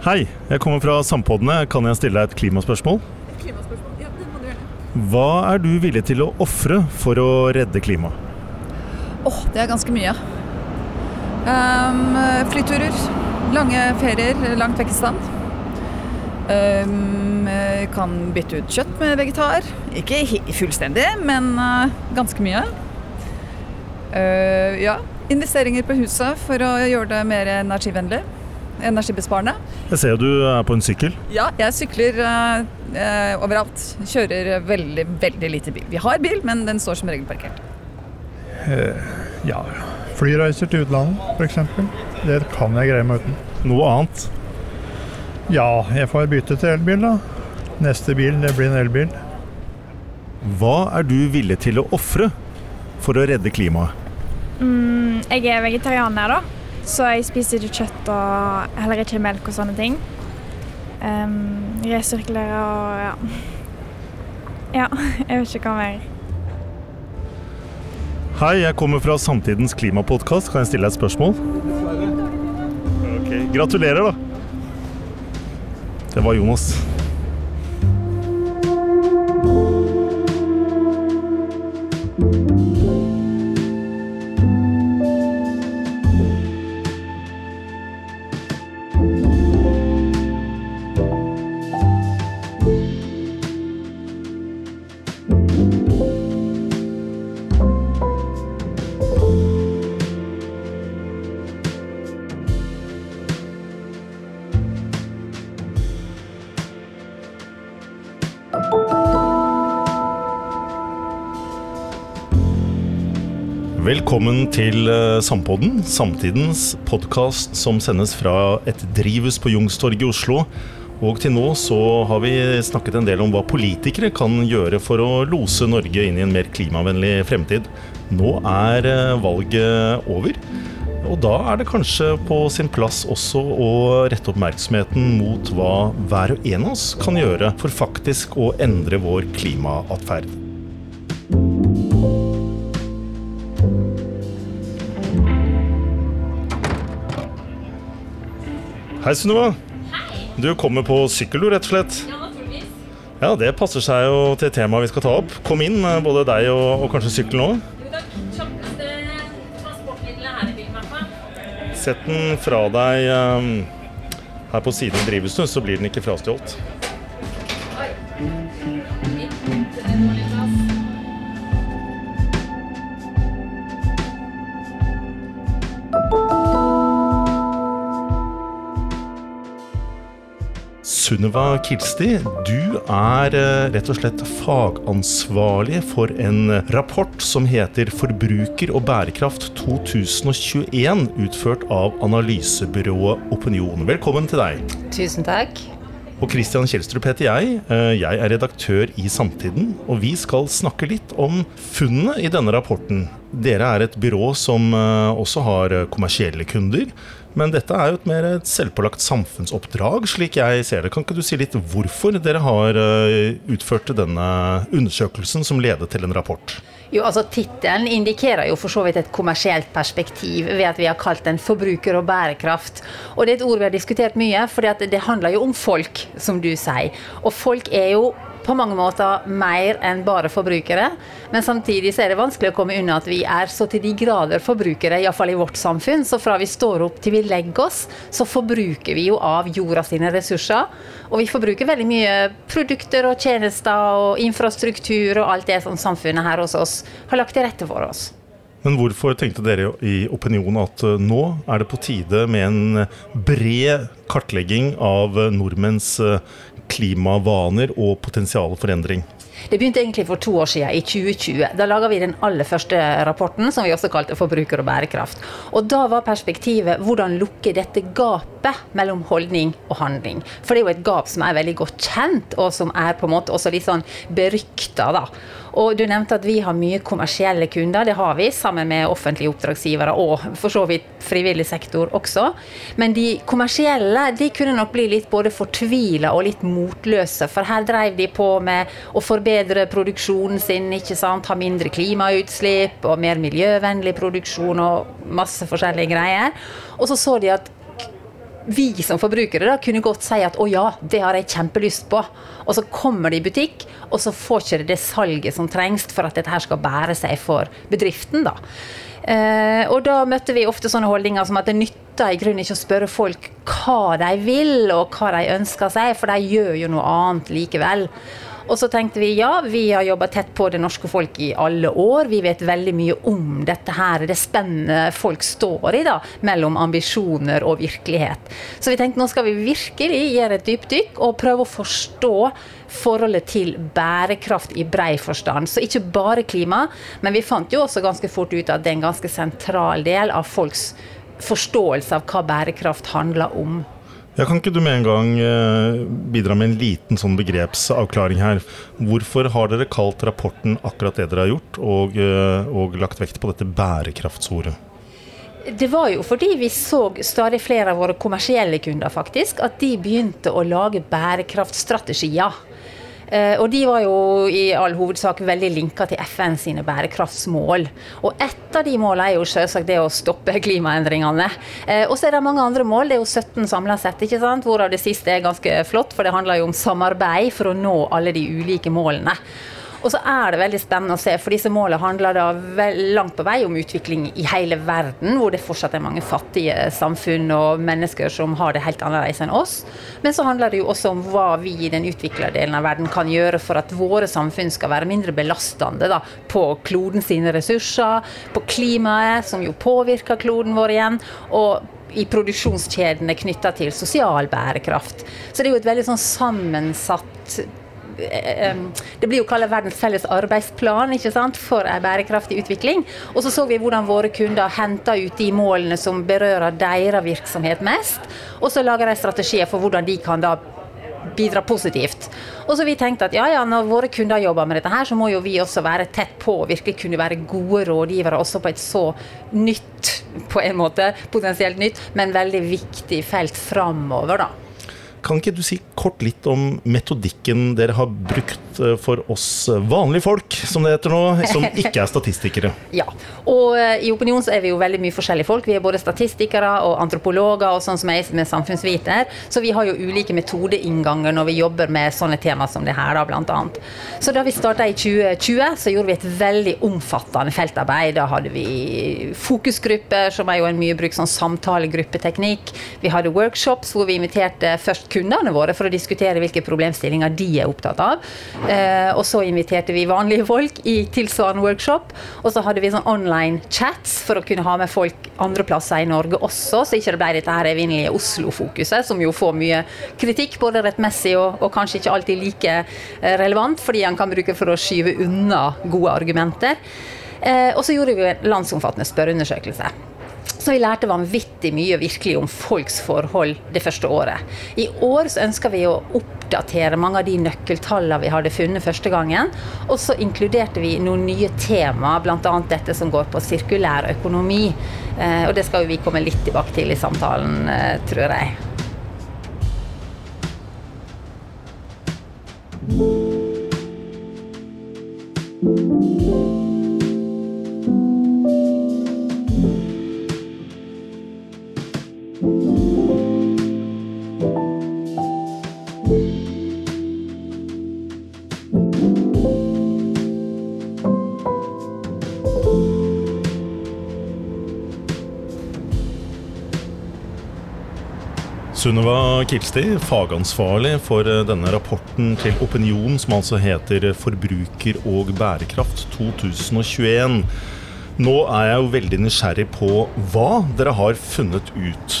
Hei, jeg kommer fra Sampoddene. Kan jeg stille deg et klimaspørsmål? Et Klimaspørsmål? Ja, det må du gjøre. Hva er du villig til å ofre for å redde klimaet? Åh, det er ganske mye. Um, flyturer, lange ferier langt vekk i stand. Um, kan bytte ut kjøtt med vegetar. Ikke fullstendig, men uh, ganske mye. Uh, ja, investeringer på huset for å gjøre det mer energivennlig. Energibesparende. Jeg ser du er på en sykkel. Ja, jeg sykler uh, uh, overalt. Kjører veldig, veldig lite bil. Vi har bil, men den står som regel parkert. Ja, flyreiser til utlandet f.eks. Det kan jeg greie meg uten. Noe annet? Ja, jeg får bytte til elbil, da. Neste bil, det blir en elbil. Hva er du villig til å ofre for å redde klimaet? Mm, jeg er vegetarianer, da. Så jeg spiser ikke kjøtt og heller ikke melk og sånne ting. Um, resirkulerer og ja. Ja, jeg vet ikke hva mer. Hei, jeg kommer fra Samtidens klimapodkast. Kan jeg stille deg et spørsmål? Ok, Gratulerer, da. Det var Jonas. Velkommen til eh, Sampodden, samtidens podkast som sendes fra et drivhus på Youngstorget i Oslo. Og til nå så har vi snakket en del om hva politikere kan gjøre for å lose Norge inn i en mer klimavennlig fremtid. Nå er eh, valget over. Og da er det kanskje på sin plass også å rette oppmerksomheten mot hva hver og en av oss kan gjøre for faktisk å endre vår klimaatferd. Hei, Sunniva. Du kommer på sykkel, du, rett og slett. Ja, naturligvis. Ja, det passer seg jo til temaet vi skal ta opp. Kom inn, eh, både deg og, og kanskje sykkelen òg. I i. Sett den fra deg um, her på siden av drivhuset, så blir den ikke frastjålet. Sunniva Kilsti, du er eh, rett og slett fagansvarlig for en rapport som heter 'Forbruker og bærekraft 2021', utført av analysebyrået Opinion. Velkommen til deg. Tusen takk. Og Christian Kjelstrup heter jeg. Eh, Jeg er redaktør i Samtiden, og vi skal snakke litt om funnene i denne rapporten. Dere er et byrå som eh, også har kommersielle kunder, men dette er jo et mer selvpålagt samfunnsoppdrag, slik jeg ser det. Kan ikke du si litt hvorfor dere har eh, utført denne undersøkelsen som ledet til en rapport? Jo, altså Tittelen indikerer jo for så vidt et kommersielt perspektiv ved at vi har kalt den forbruker og bærekraft. Og det er et ord vi har diskutert mye, for det handler jo om folk, som du sier. Og folk er jo på mange måter mer enn bare forbrukere. Men samtidig så er det vanskelig å komme unna at vi er så til de grader forbrukere, iallfall i vårt samfunn. Så fra vi står opp til vi legger oss, så forbruker vi jo av jorda sine ressurser. Og vi forbruker veldig mye produkter og tjenester og infrastruktur og alt det som samfunnet her hos oss har lagt til rette for oss. Men hvorfor tenkte dere i Opinion at eh, nå er det på tide med en bred kartlegging av nordmenns eh, klimavaner og potensial for endring? Det begynte egentlig for to år siden, i 2020. Da laga vi den aller første rapporten, som vi også kalte 'Forbruker og bærekraft'. Og da var perspektivet hvordan lukke dette gapet mellom holdning og handling. For det er jo et gap som er veldig godt kjent, og som er på en måte også litt sånn berykta, da. Og du nevnte at vi har mye kommersielle kunder. Det har vi, sammen med offentlige oppdragsgivere og for så vidt frivillig sektor også. Men de kommersielle de kunne nok bli litt både fortvila og litt motløse. For her drev de på med å forbedre produksjonen sin, ikke sant? ha mindre klimautslipp og mer miljøvennlig produksjon og masse forskjellige greier. Og så så de at vi som forbrukere da kunne godt si at å ja, det har jeg kjempelyst på. Og så kommer det i butikk, og så får ikke det det salget som trengs for at dette her skal bære seg for bedriften. da. Eh, og da møtte vi ofte sånne holdninger som at det nytter i grunnen ikke å spørre folk hva de vil og hva de ønsker seg, for de gjør jo noe annet likevel. Og så tenkte vi ja, vi har jobba tett på det norske folk i alle år. Vi vet veldig mye om dette her, det spennet folk står i da, mellom ambisjoner og virkelighet. Så vi tenkte nå skal vi virkelig gjøre et dypdykk og prøve å forstå forholdet til bærekraft i brei forstand. Så ikke bare klima, men vi fant jo også ganske fort ut at det er en ganske sentral del av folks forståelse av hva bærekraft handler om. Ja, kan ikke du med en gang eh, bidra med en liten sånn begrepsavklaring her? Hvorfor har dere kalt rapporten akkurat det dere har gjort, og, eh, og lagt vekt på dette bærekraftsordet? Det var jo fordi vi så stadig flere av våre kommersielle kunder faktisk, at de begynte å lage bærekraftstrategier. Eh, og de var jo i all hovedsak veldig linka til FN sine bærekraftsmål. Og ett av de målene er jo selvsagt det å stoppe klimaendringene. Eh, og så er det mange andre mål, det er jo 17 samla sett, ikke sant? hvorav det siste er ganske flott, for det handler jo om samarbeid for å nå alle de ulike målene. Og så er det veldig spennende å se, for disse målene handler da langt på vei om utvikling i hele verden, hvor det fortsatt er mange fattige samfunn og mennesker som har det helt annerledes enn oss. Men så handler det jo også om hva vi i den utvikla delen av verden kan gjøre for at våre samfunn skal være mindre belastende da, på kloden sine ressurser, på klimaet, som jo påvirker kloden vår igjen. og i produksjonskjedene knytta til sosial bærekraft. Så det er jo et veldig sånn sammensatt det blir jo kalt verdens felles arbeidsplan ikke sant, for en bærekraftig utvikling. Og så så vi hvordan våre kunder henter ut de målene som berører deres virksomhet mest. Og så lager de strategier for hvordan de kan da bidra positivt. Og så vi tenkte at ja, ja, når våre kunder jobber med dette her, så må jo vi også være tett på og virkelig kunne være gode rådgivere også på et så nytt, på en måte, potensielt nytt, men veldig viktig felt framover, da. Kan ikke du si kort litt om metodikken dere har brukt eh, for oss vanlige folk, som det heter nå, som ikke er statistikere? ja, og eh, i Opinion så er vi jo veldig mye forskjellige folk. Vi er både statistikere og antropologer og sånn som jeg med samfunnsviter. Så vi har jo ulike metodeinnganger når vi jobber med sånne tema som det her, da, blant annet. Så da vi starta i 2020, så gjorde vi et veldig omfattende feltarbeid. Da hadde vi fokusgrupper, som er jo en mye brukt sånn samtalegruppeteknikk. Vi hadde workshops hvor vi inviterte først kundene våre for å diskutere hvilke problemstillinger de er opptatt av. Eh, og så inviterte vi vanlige folk i tilsvarende workshop. Og så hadde vi sånn online chats for å kunne ha med folk andre plasser i Norge også, så ikke det ble dette her evinnelige Oslo-fokuset, som jo får mye kritikk, både rettmessig og, og kanskje ikke alltid like eh, relevant, fordi han kan bruke for å skyve unna gode argumenter. Eh, og så gjorde vi en landsomfattende spørreundersøkelse. Så vi lærte vanvittig mye virkelig om folks forhold det første året. I år så ønsker vi å oppdatere mange av de nøkkeltallene vi hadde funnet første gangen. Og så inkluderte vi noen nye tema, bl.a. dette som går på sirkulær økonomi. Eh, og det skal vi komme litt tilbake til i samtalen, eh, tror jeg. Sunniva Kilsti, fagansvarlig for eh, denne rapporten til Opinion, som altså heter 'Forbruker og bærekraft 2021'. Nå er jeg jo veldig nysgjerrig på hva dere har funnet ut.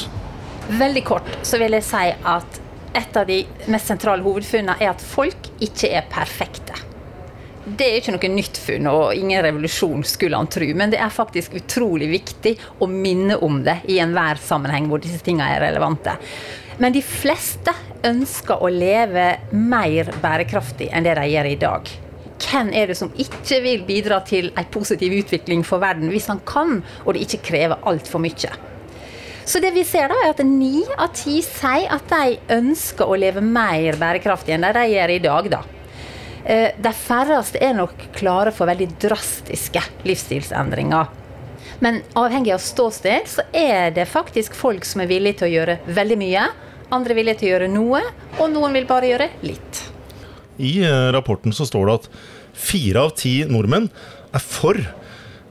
Veldig kort så vil jeg si at et av de mest sentrale hovedfunnene er at folk ikke er perfekte. Det er ikke noe nytt funn og ingen revolusjon, skulle han tro. Men det er faktisk utrolig viktig å minne om det i enhver sammenheng hvor disse tingene er relevante. Men de fleste ønsker å leve mer bærekraftig enn det de gjør i dag. Hvem er det som ikke vil bidra til en positiv utvikling for verden hvis han kan, og det ikke krever altfor mye? Så det vi ser da er at ni av ti sier at de ønsker å leve mer bærekraftig enn det de gjør i dag. da. Eh, de færreste er nok klare for veldig drastiske livsstilsendringer. Men avhengig av ståsted så er det faktisk folk som er villige til å gjøre veldig mye. Andre er villige til å gjøre noe, og noen vil bare gjøre litt. I eh, rapporten så står det at fire av ti nordmenn er for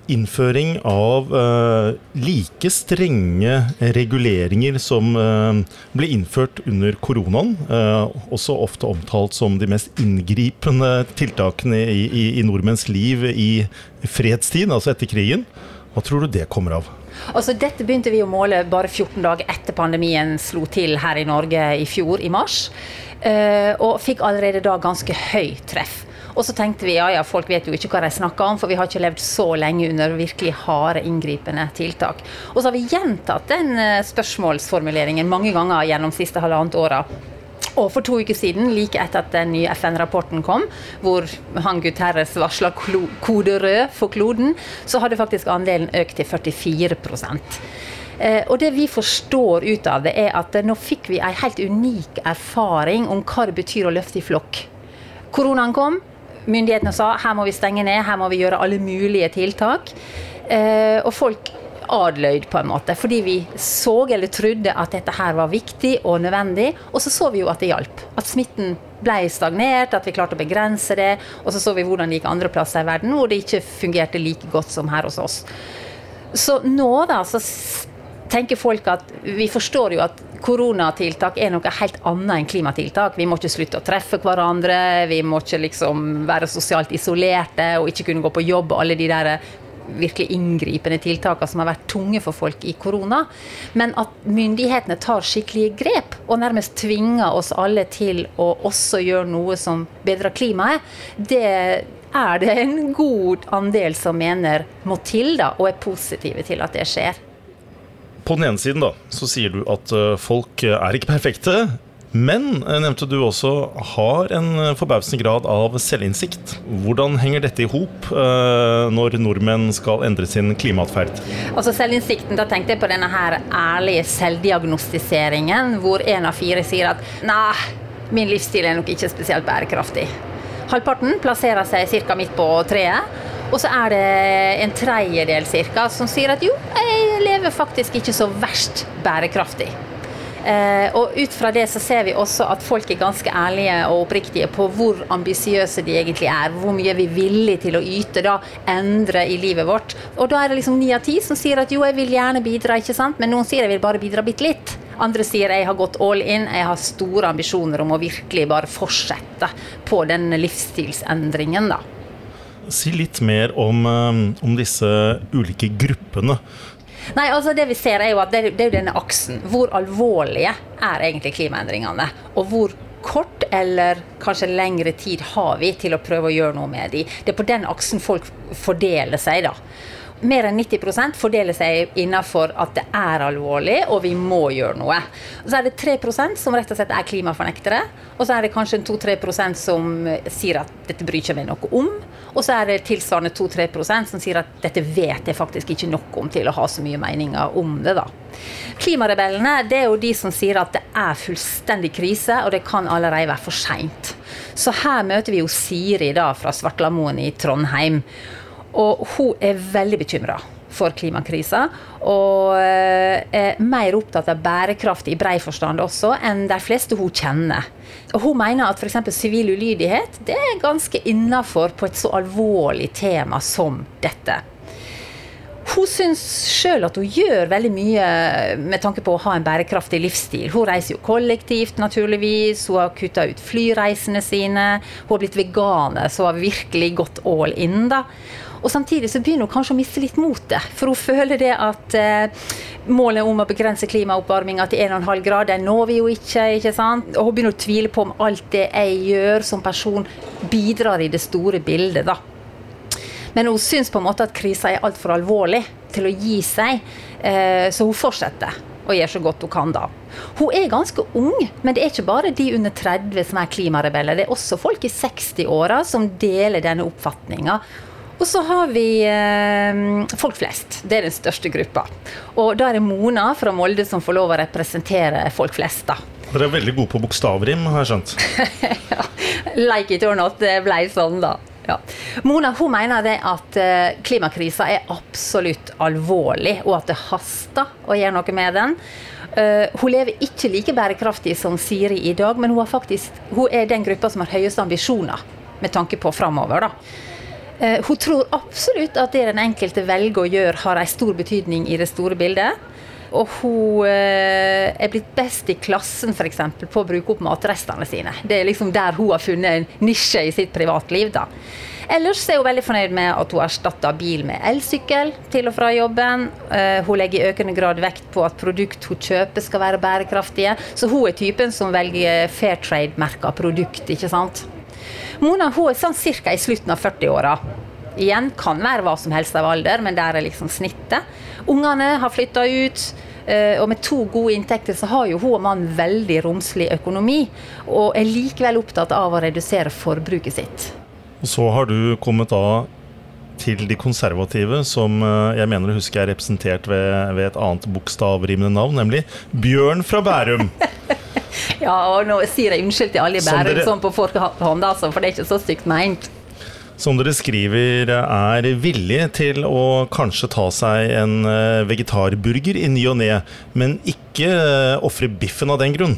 innføring av uh, like strenge reguleringer som uh, ble innført under koronaen. uh, også ofte omtalt som de mest inngripende tiltakene i, i, i nordmenns liv i fredstid, altså etter krigen. Hva tror du det kommer av? Altså, dette begynte vi å måle bare 14 dager etter pandemien slo til her i Norge i fjor, i mars. og fikk allerede da ganske høy treff. Og så tenkte vi ja ja, folk vet jo ikke hva de snakker om, for vi har ikke levd så lenge under virkelig harde, inngripende tiltak. Og så har vi gjentatt den eh, spørsmålsformuleringen mange ganger gjennom siste halvannet åra. Og for to uker siden, like etter at den nye FN-rapporten kom, hvor han Guterres varsla kode rød for kloden, så hadde faktisk andelen økt til 44 Eh, og det vi forstår ut av det, er at eh, nå fikk vi en helt unik erfaring om hva det betyr å løfte i flokk. Koronaen kom. Myndighetene sa her må vi stenge ned, her må vi gjøre alle mulige tiltak. Eh, og folk adløyd, på en måte. Fordi vi så eller trodde at dette her var viktig og nødvendig. Og så så vi jo at det hjalp. At smitten ble stagnert, at vi klarte å begrense det. Og så så vi hvordan det gikk andre plasser i verden hvor det ikke fungerte like godt som her hos oss. Så nå da, så tenker folk at vi forstår jo at koronatiltak er noe helt annet enn klimatiltak. Vi må ikke slutte å treffe hverandre, vi må ikke liksom være sosialt isolerte og ikke kunne gå på jobb og alle de der virkelig inngripende tiltakene som har vært tunge for folk i korona. Men at myndighetene tar skikkelige grep og nærmest tvinger oss alle til å også gjøre noe som bedrer klimaet, det er det en god andel som mener må til, da, og er positive til at det skjer. På den ene siden da, så sier du at eh, folk er ikke perfekte, men eh, nevnte du også har en eh, forbausende grad av selvinnsikt. Hvordan henger dette i hop eh, når nordmenn skal endre sin klimaatferd? Altså selvinnsikten, da tenkte jeg på denne her ærlige selvdiagnostiseringen, hvor én av fire sier at nei, min livsstil er nok ikke spesielt bærekraftig. Halvparten plasserer seg ca. midt på treet. Og så er det en tredjedel cirka som sier at jo, jeg lever faktisk ikke så verst bærekraftig. Eh, og ut fra det så ser vi også at folk er ganske ærlige og oppriktige på hvor ambisiøse de egentlig er. Hvor mye vi er villige til å yte, da endre i livet vårt. Og da er det liksom ni av ti som sier at jo, jeg vil gjerne bidra, ikke sant. Men noen sier jeg vil bare bidra bitte litt. Andre sier jeg har gått all in, jeg har store ambisjoner om å virkelig bare fortsette på den livsstilsendringen, da. Si litt mer om, eh, om disse ulike gruppene. Nei, altså det vi ser er jo at det, det er jo denne aksen. Hvor alvorlige er egentlig klimaendringene? Og hvor kort eller kanskje lengre tid har vi til å prøve å gjøre noe med de? Det er på den aksen folk fordeler seg, da mer enn 90% fordeler seg innenfor at det er alvorlig, og vi må gjøre noe. Så er det 3% som rett og slett er klimafornektere. Og så er det kanskje 2-3% som sier at dette bryr ikke meg noe om. Og så er det tilsvarende 2-3% som sier at dette vet jeg faktisk ikke nok om til å ha så mye meninger om det, da. Klimarebellene det er jo de som sier at det er fullstendig krise, og det kan allerede være for seint. Så her møter vi jo Siri da fra Svartlamoen i Trondheim. Og hun er veldig bekymra for klimakrisa. Og eh, er mer opptatt av bærekraft i brei forstand også enn de fleste hun kjenner. Og hun mener at f.eks. sivil ulydighet det er ganske innafor på et så alvorlig tema som dette. Hun syns sjøl at hun gjør veldig mye med tanke på å ha en bærekraftig livsstil. Hun reiser jo kollektivt, naturligvis. Hun har kutta ut flyreisene sine. Hun har blitt veganer, så hun har virkelig gått all in. da. Og Samtidig så begynner hun kanskje å miste litt motet. For hun føler det at eh, målet om å begrense klimaoppvarminga til 1,5 grader, når vi jo ikke. ikke sant? Og hun begynner å tvile på om alt det jeg gjør som person, bidrar i det store bildet. da. Men hun syns på en måte at krisa er altfor alvorlig til å gi seg, eh, så hun fortsetter og gjør så godt hun kan da. Hun er ganske ung, men det er ikke bare de under 30 som er klimarebeller. Det er også folk i 60-åra som deler denne oppfatninga. Og så har vi eh, folk flest. Det er den største gruppa. Og da er det Mona fra Molde som får lov å representere folk flest, da. Dere er veldig gode på bokstavrim, har jeg skjønt. ja. Like it or not, det ble sånn, da. Ja. Mona hun mener det at eh, klimakrisa er absolutt alvorlig, og at det haster å gjøre noe med den. Uh, hun lever ikke like bærekraftig som Siri i dag, men hun, faktisk, hun er den gruppa som har høyeste ambisjoner med tanke på framover. Uh, hun tror absolutt at det den enkelte velger å gjøre, har en stor betydning i det store bildet. Og hun uh, er blitt best i klassen for eksempel, på å bruke opp matrestene sine. Det er liksom der hun har funnet en nisje i sitt privatliv. da. Ellers er hun veldig fornøyd med at hun erstatter bil med elsykkel til og fra jobben. Uh, hun legger i økende grad vekt på at produkt hun kjøper skal være bærekraftige. Så hun er typen som velger fair trade-merka produkt, ikke sant. Mona hun er sånn ca. i slutten av 40-åra. Igjen kan være hva som helst av alder, men der er liksom snittet. Ungene har flytta ut. Uh, og med to gode inntekter så har jo hun og mannen veldig romslig økonomi, og er likevel opptatt av å redusere forbruket sitt. Og så har du kommet da til de konservative, som eh, jeg mener å huske er representert ved, ved et annet bokstavrimende navn, nemlig Bjørn fra Bærum. ja, og nå sier jeg unnskyld til alle i Bærum dere, sånn på forhånd, altså, for det er ikke så stygt meint. Som dere skriver, er villig til å kanskje ta seg en eh, vegetarburger i ny og ne, men ikke eh, ofre biffen av den grunn.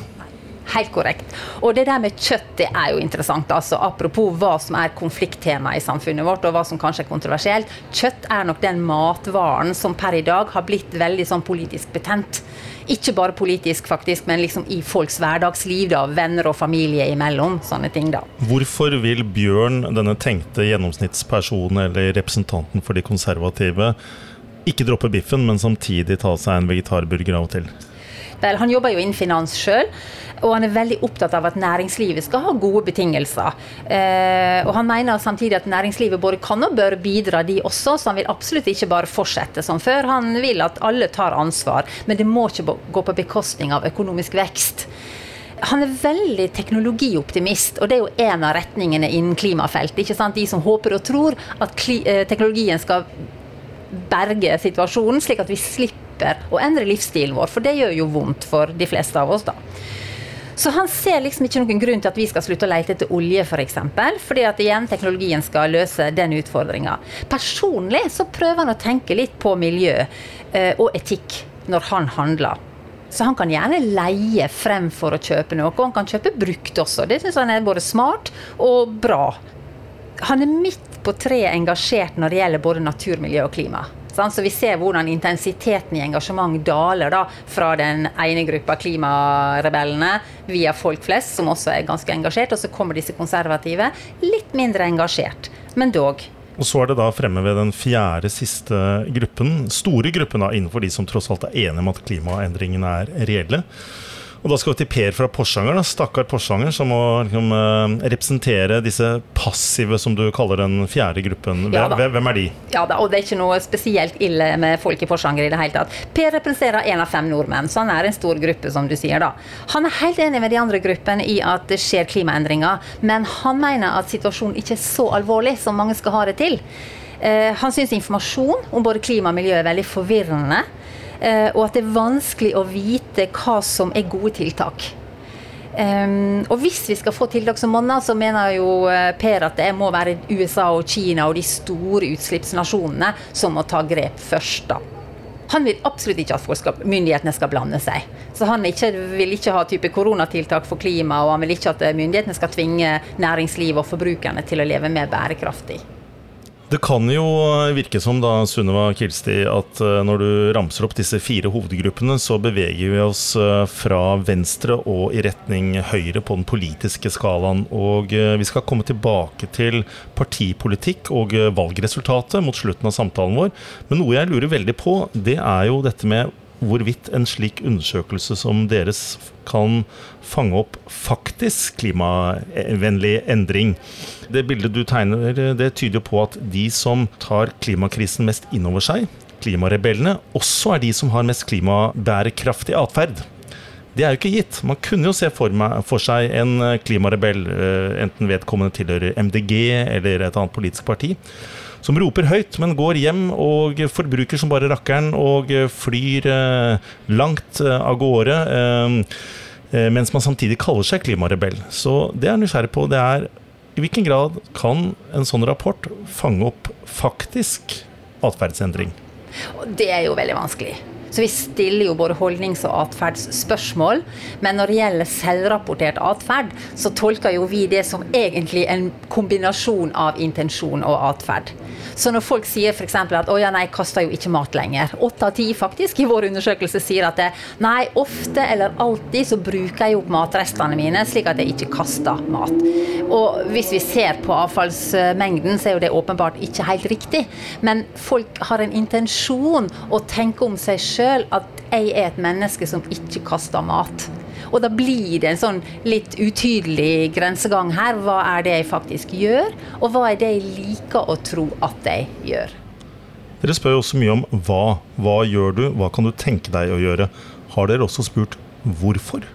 Helt korrekt. Og det der med kjøtt det er jo interessant. altså Apropos hva som er konflikttema i samfunnet vårt, og hva som kanskje er kontroversielt. Kjøtt er nok den matvaren som per i dag har blitt veldig sånn politisk betent. Ikke bare politisk, faktisk, men liksom i folks hverdagsliv. da, Venner og familie imellom. sånne ting da. Hvorfor vil Bjørn, denne tenkte gjennomsnittspersonen eller representanten for de konservative, ikke droppe biffen, men samtidig ta seg en vegetarburger av og til? Han jobber jo innen finans sjøl, og han er veldig opptatt av at næringslivet skal ha gode betingelser. Eh, og han mener samtidig at næringslivet både kan og bør bidra, de også, så han vil absolutt ikke bare fortsette som før. Han vil at alle tar ansvar, men det må ikke gå på bekostning av økonomisk vekst. Han er veldig teknologioptimist, og det er jo en av retningene innen klimafeltet. ikke sant? De som håper og tror at eh, teknologien skal berge situasjonen, slik at vi slipper å endre livsstilen vår, for det gjør jo vondt for de fleste av oss, da. Så han ser liksom ikke noen grunn til at vi skal slutte å lete etter olje, f.eks. For eksempel, fordi at igjen teknologien skal løse den utfordringa. Personlig så prøver han å tenke litt på miljø eh, og etikk når han handler. Så han kan gjerne leie fremfor å kjøpe noe, og han kan kjøpe brukt også. Det syns han er både smart og bra. Han er midt på treet engasjert når det gjelder både natur, miljø og klima. Så vi ser hvordan intensiteten i engasjement daler da, fra den ene gruppa klimarebellene via folk flest, som også er ganske engasjert, og så kommer disse konservative, litt mindre engasjert, men dog. Og så er det da fremme ved den fjerde siste gruppen, store gruppen da, innenfor de som tross alt er enige om at klimaendringene er reelle. Og da skal vi til Per fra Porsanger. Da. Stakkar Porsanger, som må liksom, uh, representere disse passive, som du kaller den fjerde gruppen. Hvem, ja, hvem er de? Ja da, og det er ikke noe spesielt ille med folk i Porsanger i det hele tatt. Per representerer én av fem nordmenn, så han er en stor gruppe, som du sier da. Han er helt enig med de andre gruppene i at det skjer klimaendringer, men han mener at situasjonen ikke er så alvorlig som mange skal ha det til. Uh, han syns informasjon om både klima og miljø er veldig forvirrende. Eh, og at det er vanskelig å vite hva som er gode tiltak. Um, og hvis vi skal få tiltak som monner, så mener jo eh, Per at det må være USA og Kina og de store utslippsnasjonene som må ta grep først. da. Han vil absolutt ikke at myndighetene skal blande seg. Så han ikke, vil ikke ha type koronatiltak for klima, og han vil ikke at eh, myndighetene skal tvinge næringslivet og forbrukerne til å leve mer bærekraftig. Det kan jo virke som da, Sunniva Kilsti, at uh, når du ramser opp disse fire hovedgruppene, så beveger vi oss uh, fra venstre og i retning høyre på den politiske skalaen. Og vi skal komme tilbake til partipolitikk og valgresultatet mot slutten av samtalen vår. Men noe jeg lurer veldig på, det er jo dette med hvorvidt en slik undersøkelse som deres kan fange opp faktisk klimavennlig endring. Det bildet du tegner, det tyder på at de som tar klimakrisen mest innover seg, klimarebellene, også er de som har mest klimabærekraftig atferd. Det er jo ikke gitt. Man kunne jo se for, meg, for seg en klimarebell, eh, enten vedkommende tilhører MDG eller et annet politisk parti, som roper høyt, men går hjem og forbruker som bare rakkeren og flyr eh, langt eh, av gårde. Eh, mens man samtidig kaller seg klimarebell. Så det jeg er nysgjerrig på, det er I hvilken grad kan en sånn rapport fange opp faktisk atferdsendring? Det er jo veldig vanskelig. Så vi stiller jo både holdnings- og atferdsspørsmål. Men når det gjelder selvrapportert atferd, så tolker jo vi det som egentlig en kombinasjon av intensjon og atferd. Så når folk sier f.eks. at å ja, nei, kaster jo ikke mat lenger. Åtte av ti faktisk i vår undersøkelse sier at det, nei, ofte eller alltid så bruker jeg opp matrestene mine slik at jeg ikke kaster mat. Og hvis vi ser på avfallsmengden, så er jo det åpenbart ikke helt riktig. Men folk har en intensjon å tenke om seg sjøl at jeg er et menneske som ikke kaster mat. Og da blir det en sånn litt utydelig grensegang her. Hva er det jeg faktisk gjør, og hva er det jeg liker å tro at jeg gjør? Dere spør jo også mye om hva. Hva gjør du? Hva kan du tenke deg å gjøre? Har dere også spurt hvorfor?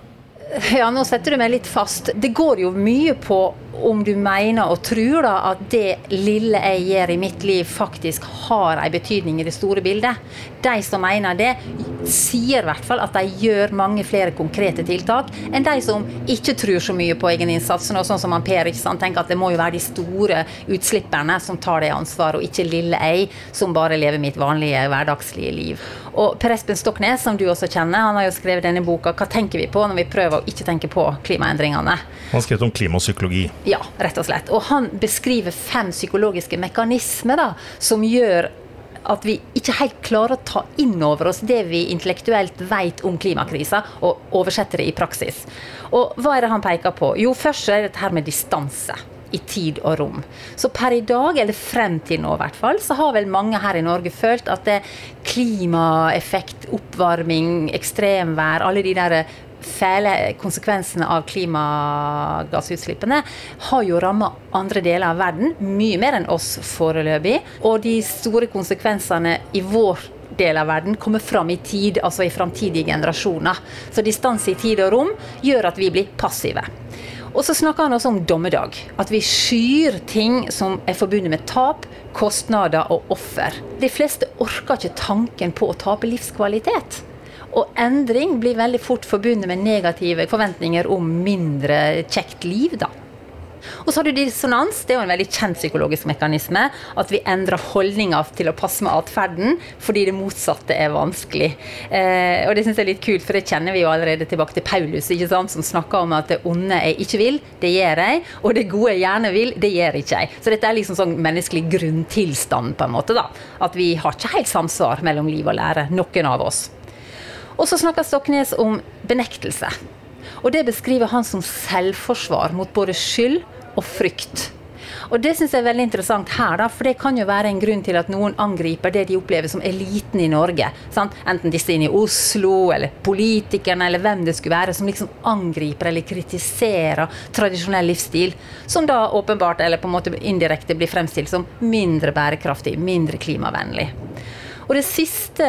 Ja, nå setter du meg litt fast. Det går jo mye på om du mener og tror da at det lille jeg gjør i mitt liv, faktisk har en betydning i det store bildet. De som mener det, sier i hvert fall at de gjør mange flere konkrete tiltak enn de som ikke tror så mye på egeninnsatsen. Og sånn som han Per ikke sant, tenker at det må jo være de store utslipperne som tar det ansvaret, og ikke lille jeg som bare lever mitt vanlige hverdagslige liv. Og Per Espen Stoknes, som du også kjenner, han har jo skrevet denne boka 'Hva tenker vi på når vi prøver å ikke tenke på klimaendringene'. Han har skrevet om klimapsykologi. Ja, rett og slett. Og han beskriver fem psykologiske mekanismer da, som gjør at vi ikke helt klarer å ta inn over oss det vi intellektuelt vet om klimakrisa, og oversette det i praksis. Og hva er det han peker på? Jo, først er det dette her med distanse i tid og rom. Så per i dag, eller frem til nå i hvert fall, så har vel mange her i Norge følt at det klimaeffekt, oppvarming, ekstremvær, alle de der fæle konsekvensene av klimagassutslippene har jo ramma andre deler av verden mye mer enn oss foreløpig. Og de store konsekvensene i vår del av verden kommer fram i tid, altså i framtidige generasjoner. Så distanse i tid og rom gjør at vi blir passive. Og så snakker han også om dommedag. At vi skyr ting som er forbundet med tap, kostnader og offer. De fleste orker ikke tanken på å tape livskvalitet. Og endring blir veldig fort forbundet med negative forventninger om mindre kjekt liv, da. Og så har du dissonans. Det er jo en veldig kjent psykologisk mekanisme. At vi endrer holdninger til å passe med atferden fordi det motsatte er vanskelig. Eh, og det syns jeg er litt kult, for det kjenner vi jo allerede tilbake til Paulus, ikke sant? som snakker om at det onde jeg ikke vil, det gjør jeg. Og det gode jeg gjerne vil, det gjør ikke jeg. Så dette er liksom sånn menneskelig grunntilstand, på en måte. da. At vi har ikke helt samsvar mellom liv og lære, noen av oss. Og så snakker Stoknes om benektelse. Og det beskriver han som selvforsvar mot både skyld og frykt. Og det synes jeg er veldig interessant her, da, for det kan jo være en grunn til at noen angriper det de opplever som eliten i Norge. Sant? Enten disse inne i Oslo, eller politikerne, eller hvem det skulle være, som liksom angriper eller kritiserer tradisjonell livsstil. Som da åpenbart, eller på en måte indirekte, blir fremstilt som mindre bærekraftig, mindre klimavennlig. Og det siste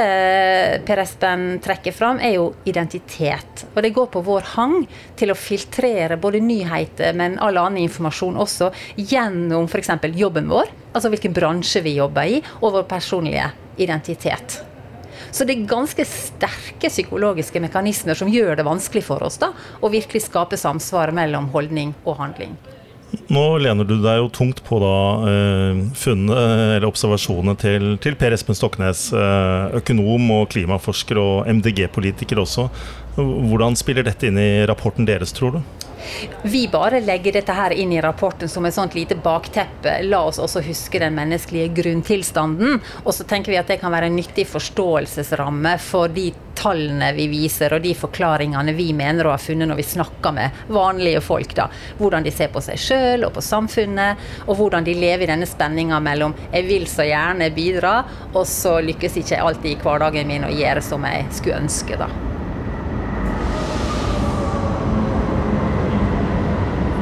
Per Espen trekker fram, er jo identitet. Og det går på vår hang til å filtrere både nyheter, men all annen informasjon også, gjennom f.eks. jobben vår, altså hvilken bransje vi jobber i, og vår personlige identitet. Så det er ganske sterke psykologiske mekanismer som gjør det vanskelig for oss da, å virkelig skape samsvar mellom holdning og handling. Nå lener du deg jo tungt på da eh, funnene, eller observasjonene til, til, Per Espen Stoknes, eh, økonom og klimaforsker og MDG-politiker også. Hvordan spiller dette inn i rapporten deres, tror du? Vi bare legger dette her inn i rapporten som et sånt lite bakteppe. La oss også huske den menneskelige grunntilstanden. Og så tenker vi at det kan være en nyttig forståelsesramme for de tallene vi viser og de forklaringene vi mener å ha funnet når vi snakker med vanlige folk. da. Hvordan de ser på seg sjøl og på samfunnet, og hvordan de lever i denne spenninga mellom 'jeg vil så gjerne bidra', og så lykkes ikke jeg alltid i hverdagen min å gjøre som jeg skulle ønske. da.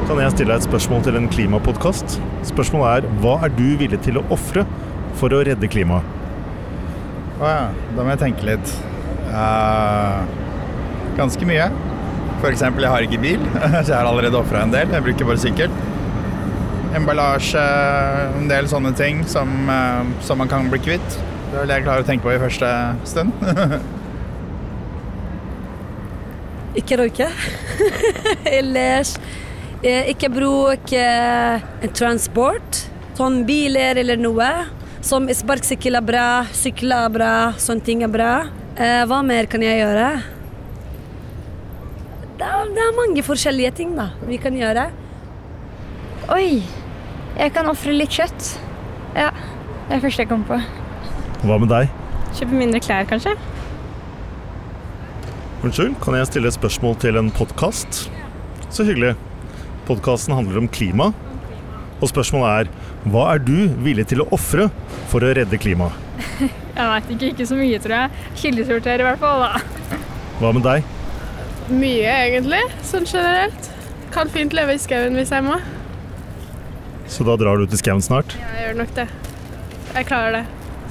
Kan jeg stille deg et spørsmål til en klimapodkast? Spørsmålet er hva er du villig til å ofre for å redde klimaet? Å ja, da må jeg tenke litt. Uh, ganske mye. F.eks. jeg har ikke bil, så jeg har allerede ofra en del. Jeg bruker bare sykkel. Emballasje, en del sånne ting som, uh, som man kan bli kvitt. Det er det jeg klarer å tenke på i første stund. ikke røyke. Ellers Eh, ikke bruk eh, transport, sånn biler eller noe. Som sparkesykkel er bra, sykler er bra, sånne ting er bra. Eh, hva mer kan jeg gjøre? Det er, det er mange forskjellige ting da vi kan gjøre. Oi, jeg kan ofre litt kjøtt. Ja, det er det første jeg kom på. Hva med deg? Kjøpe mindre klær, kanskje? Unnskyld, kan jeg stille et spørsmål til en podkast? Så hyggelig. Podkasten handler om klima. Og spørsmålet er hva er du villig til å ofre for å redde klimaet? Jeg veit ikke. Ikke så mye, tror jeg. Kildesorterer i hvert fall, da. Hva med deg? Mye, egentlig. Sånn generelt. Kan fint leve i skauen hvis jeg må. Så da drar du til skauen snart? Ja, Jeg gjør nok det. Jeg klarer det.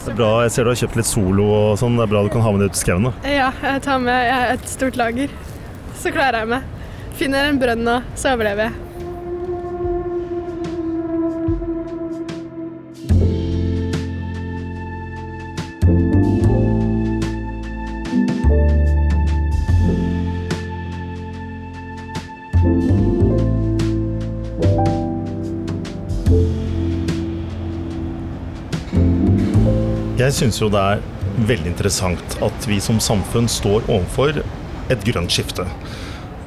Det er bra, Jeg ser du har kjøpt litt solo og sånn. Det er bra du kan ha med det ut i skauen. da. Ja, jeg tar med jeg har et stort lager. Så klarer jeg meg. Finner en brønn og så overlever jeg. Jeg syns jo det er veldig interessant at vi som samfunn står overfor et grønt skifte.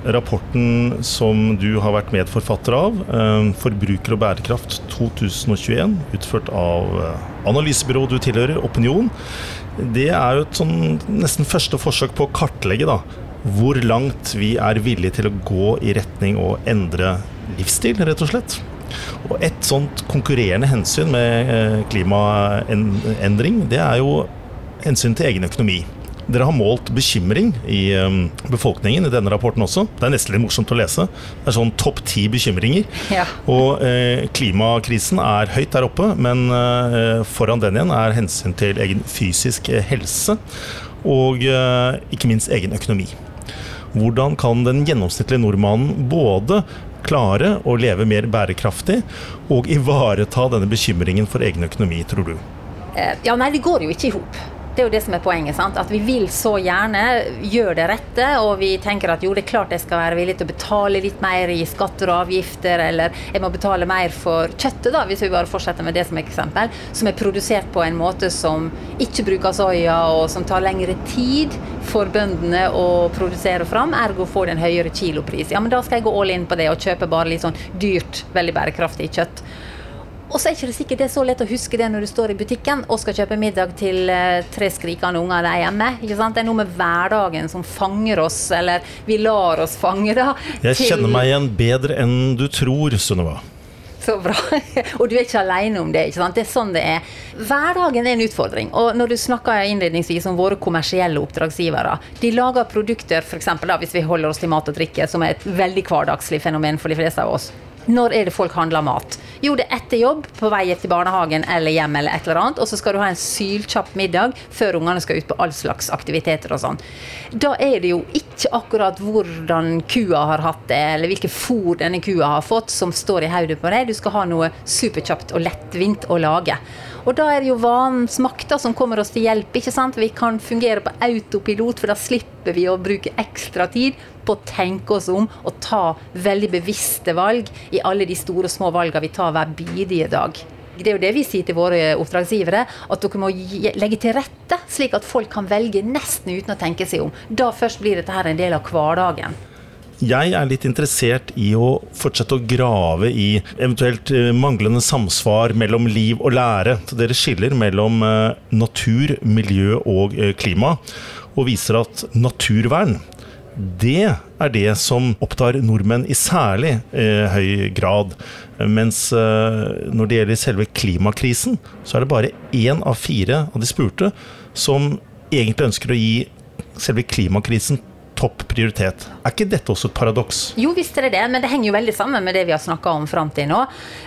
Rapporten som du har vært medforfatter av, eh, 'Forbruker og bærekraft 2021', utført av eh, analysebyrået du tilhører, Opinion, det er jo et sånn nesten første forsøk på å kartlegge da, hvor langt vi er villige til å gå i retning å endre livsstil, rett og slett. Og et sånt konkurrerende hensyn med eh, klimaendring, det er jo hensyn til egen økonomi. Dere har målt bekymring i eh, befolkningen i denne rapporten også. Det er nesten litt morsomt å lese. Det er sånn topp ti bekymringer. Ja. Og eh, klimakrisen er høyt der oppe, men eh, foran den igjen er hensyn til egen fysisk helse og eh, ikke minst egen økonomi. Hvordan kan den gjennomsnittlige nordmannen både klare å leve mer bærekraftig og ivareta denne bekymringen for egen økonomi, tror du? Eh, Ja, nei, det går jo ikke i hop. Det er jo det som er poenget. sant? At vi vil så gjerne gjøre det rette, og vi tenker at jo, det er klart jeg skal være villig til å betale litt mer i skatter og avgifter, eller jeg må betale mer for kjøttet, da, hvis vi bare fortsetter med det som eksempel, som er produsert på en måte som ikke bruker soya, og som tar lengre tid for bøndene å produsere fram, ergo får det en høyere kilopris. Ja, men da skal jeg gå all in på det og kjøpe bare litt sånn dyrt, veldig bærekraftig kjøtt. Og så er ikke det sikkert det er så lett å huske det når du står i butikken og skal kjøpe middag til eh, tre skrikende unger der hjemme. Det er noe med hverdagen som fanger oss, eller vi lar oss fange, da. Jeg kjenner meg igjen bedre enn du tror, Sunniva. Så bra. Og du er ikke alene om det. ikke sant? Det er sånn det er. Hverdagen er en utfordring. Og når du snakker innledningsvis om våre kommersielle oppdragsgivere. De lager produkter, for eksempel, da, hvis vi holder oss til mat og drikke, som er et veldig hverdagslig fenomen for de fleste av oss. Når er det folk handler mat? Jo, det er etter jobb, på vei til barnehagen eller hjem eller et eller annet. Og så skal du ha en sylkjapp middag før ungene skal ut på all slags aktiviteter og sånn. Da er det jo ikke akkurat hvordan kua har hatt det, eller hvilke fôr denne kua har fått, som står i hodet på deg. Du skal ha noe superkjapt og lettvint å lage. Og da er det jo vanens makter som kommer oss til hjelp. ikke sant? Vi kan fungere på autopilot, for da slipper vi å bruke ekstra tid på å tenke oss om og ta veldig bevisste valg i alle de store og små valgene vi tar hver bidige dag. Det er jo det vi sier til våre oppdragsgivere, at dere må legge til rette, slik at folk kan velge nesten uten å tenke seg om. Da først blir dette her en del av hverdagen. Jeg er litt interessert i å fortsette å grave i eventuelt eh, manglende samsvar mellom liv og lære. Så Dere skiller mellom eh, natur, miljø og eh, klima, og viser at naturvern det er det som opptar nordmenn i særlig eh, høy grad. Mens eh, når det gjelder selve klimakrisen, så er det bare én av fire av de spurte som egentlig ønsker å gi selve klimakrisen topp prioritet. Er ikke dette også et paradoks? Jo, visst er det det, men det henger jo veldig sammen med det vi har snakka om fram til nå.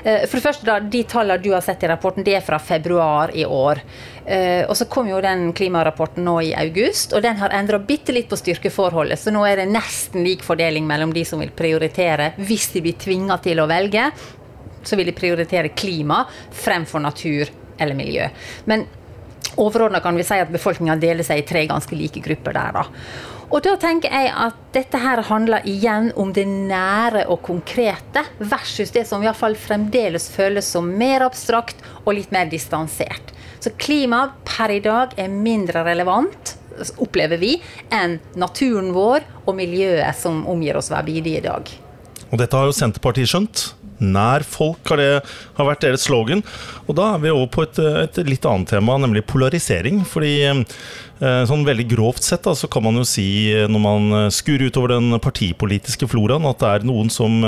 Eh, For det første, da, De tallene du har sett i rapporten, det er fra februar i år. Eh, Og så kom jo den klimarapporten nå i august, og den har endra bitte litt på styrkeforholdet. Så nå er det nesten lik fordeling mellom de som vil prioritere, hvis de blir tvinga til å velge, så vil de prioritere klima fremfor natur eller miljø. Men Overordna kan vi si at befolkninga deler seg i tre ganske like grupper der. da. Og da tenker jeg at dette her handler igjen om det nære og konkrete, versus det som iallfall fremdeles føles som mer abstrakt og litt mer distansert. Så klima per i dag er mindre relevant, opplever vi, enn naturen vår og miljøet som omgir oss hver bidige dag. Og dette har jo Senterpartiet skjønt. Nær folk har det har vært deres slogan. Og da er vi over på et, et litt annet tema, nemlig polarisering. Fordi eh, sånn veldig grovt sett da, så kan man jo si, eh, når man skur utover den partipolitiske floraen, at det er noen som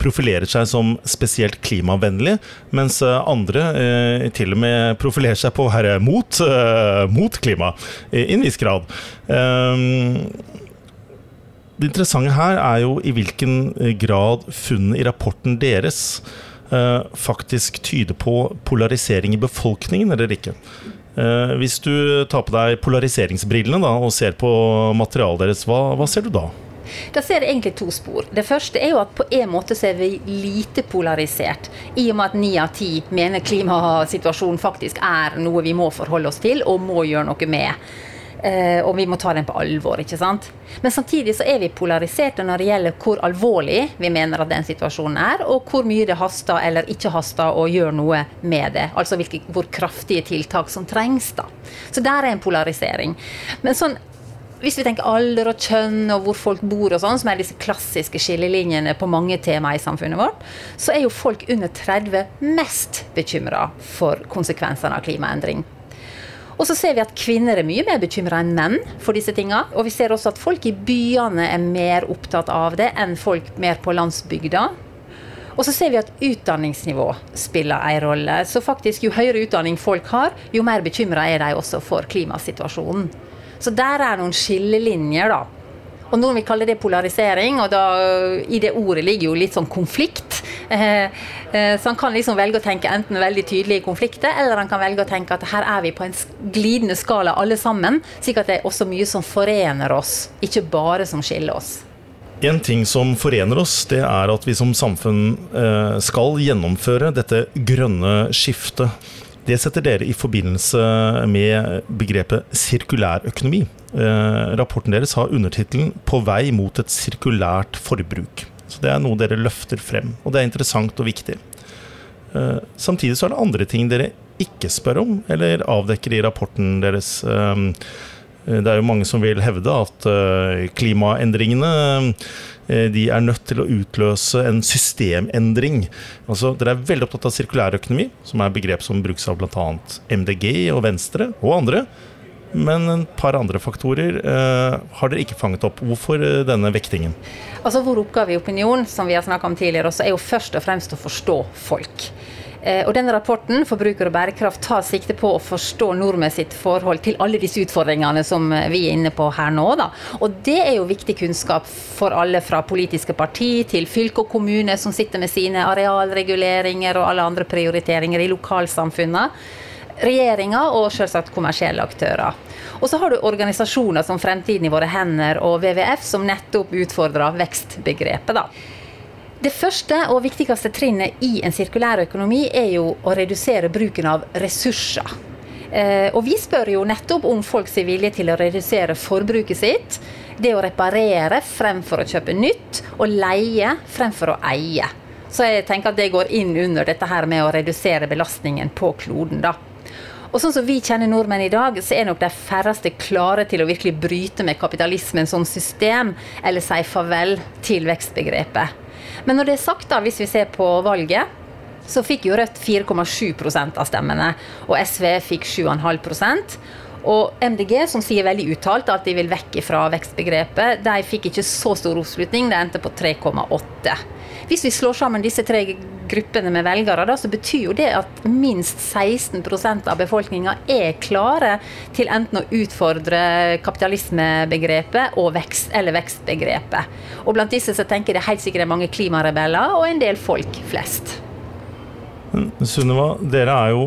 profilerer seg som spesielt klimavennlig, mens andre eh, til og med profilerer seg på å være mot, eh, mot klima, i en viss grad. Um, det interessante her er jo i hvilken eh, grad funnene i rapporten deres eh, faktisk tyder på polarisering i befolkningen eller ikke. Eh, hvis du tar på deg polariseringsbrillene da, og ser på materialet deres, hva, hva ser du da? Da ser jeg egentlig to spor. Det første er jo at på en måte så er vi lite polarisert. I og med at ni av ti mener klimasituasjonen faktisk er noe vi må forholde oss til og må gjøre noe med. Eh, og vi må ta den på alvor. ikke sant? Men samtidig så er vi polariserte når det gjelder hvor alvorlig vi mener at den situasjonen er, og hvor mye det haster eller ikke haster å gjøre noe med det. Altså hvilke, hvor kraftige tiltak som trengs. da. Så der er en polarisering. Men sånn, hvis vi tenker alder og kjønn og hvor folk bor, og sånn, som er disse klassiske skillelinjene på mange temaer i samfunnet vårt, så er jo folk under 30 mest bekymra for konsekvensene av klimaendring. Og så ser vi at kvinner er mye mer bekymra enn menn for disse tinga. Og vi ser også at folk i byene er mer opptatt av det enn folk mer på landsbygda. Og så ser vi at utdanningsnivå spiller en rolle. Så faktisk jo høyere utdanning folk har, jo mer bekymra er de også for klimasituasjonen. Så der er noen skillelinjer, da. Og noen vil kalle det polarisering, og da, i det ordet ligger jo litt sånn konflikt. Eh, eh, så han kan liksom velge å tenke enten veldig tydelige konflikter, eller han kan velge å tenke at her er vi på en glidende skala alle sammen, slik at det er også mye som forener oss, ikke bare som skiller oss. En ting som forener oss, det er at vi som samfunn eh, skal gjennomføre dette grønne skiftet. Det setter dere i forbindelse med begrepet sirkulærøkonomi. Eh, rapporten deres har undertittelen 'På vei mot et sirkulært forbruk'. Så Det er noe dere løfter frem, og det er interessant og viktig. Eh, samtidig så er det andre ting dere ikke spør om, eller avdekker i rapporten deres. Eh, det er jo mange som vil hevde at klimaendringene de er nødt til å utløse en systemendring. Altså, dere er veldig opptatt av sirkulærøkonomi, som er begrep som brukes av bl.a. MDG og Venstre og andre. Men en par andre faktorer eh, har dere ikke fanget opp. Hvorfor eh, denne vektingen? Altså Vår oppgave i Opinion som vi har om tidligere også, er jo først og fremst å forstå folk. Eh, og denne Rapporten Forbruker og bærekraft tar sikte på å forstå nordmenn sitt forhold til alle disse utfordringene som eh, vi er inne på her nå. Da. Og Det er jo viktig kunnskap for alle, fra politiske parti til fylke og kommune, som sitter med sine arealreguleringer og alle andre prioriteringer i lokalsamfunnet regjeringa og selvsagt kommersielle aktører. Og så har du organisasjoner som Fremtiden i våre hender og WWF, som nettopp utfordrer vekstbegrepet. da. Det første og viktigste trinnet i en sirkulær økonomi er jo å redusere bruken av ressurser. Eh, og vi spør jo nettopp om folks vilje til å redusere forbruket sitt. Det å reparere fremfor å kjøpe nytt, og leie fremfor å eie. Så jeg tenker at det går inn under dette her med å redusere belastningen på kloden. da. Og sånn som vi kjenner nordmenn i dag, så er nok de færreste klare til å virkelig bryte med kapitalismen som system, eller si farvel til vekstbegrepet. Men når det er sagt, da, hvis vi ser på valget, så fikk jo Rødt 4,7% av stemmene, og SV fikk 7,5% og MDG, som sier veldig uttalt at de vil vekk fra vekstbegrepet, de fikk ikke så stor oppslutning, de endte på 3,8. Hvis vi slår sammen disse tre gruppene med velgere, da, så betyr jo det at minst 16% av befolkninga er klare til enten å utfordre kapitalismebegrepet vekst, eller vekstbegrepet. Og blant disse så tenker det helt sikkert er mange klimarebeller og en del folk flest. Sunniva, dere er jo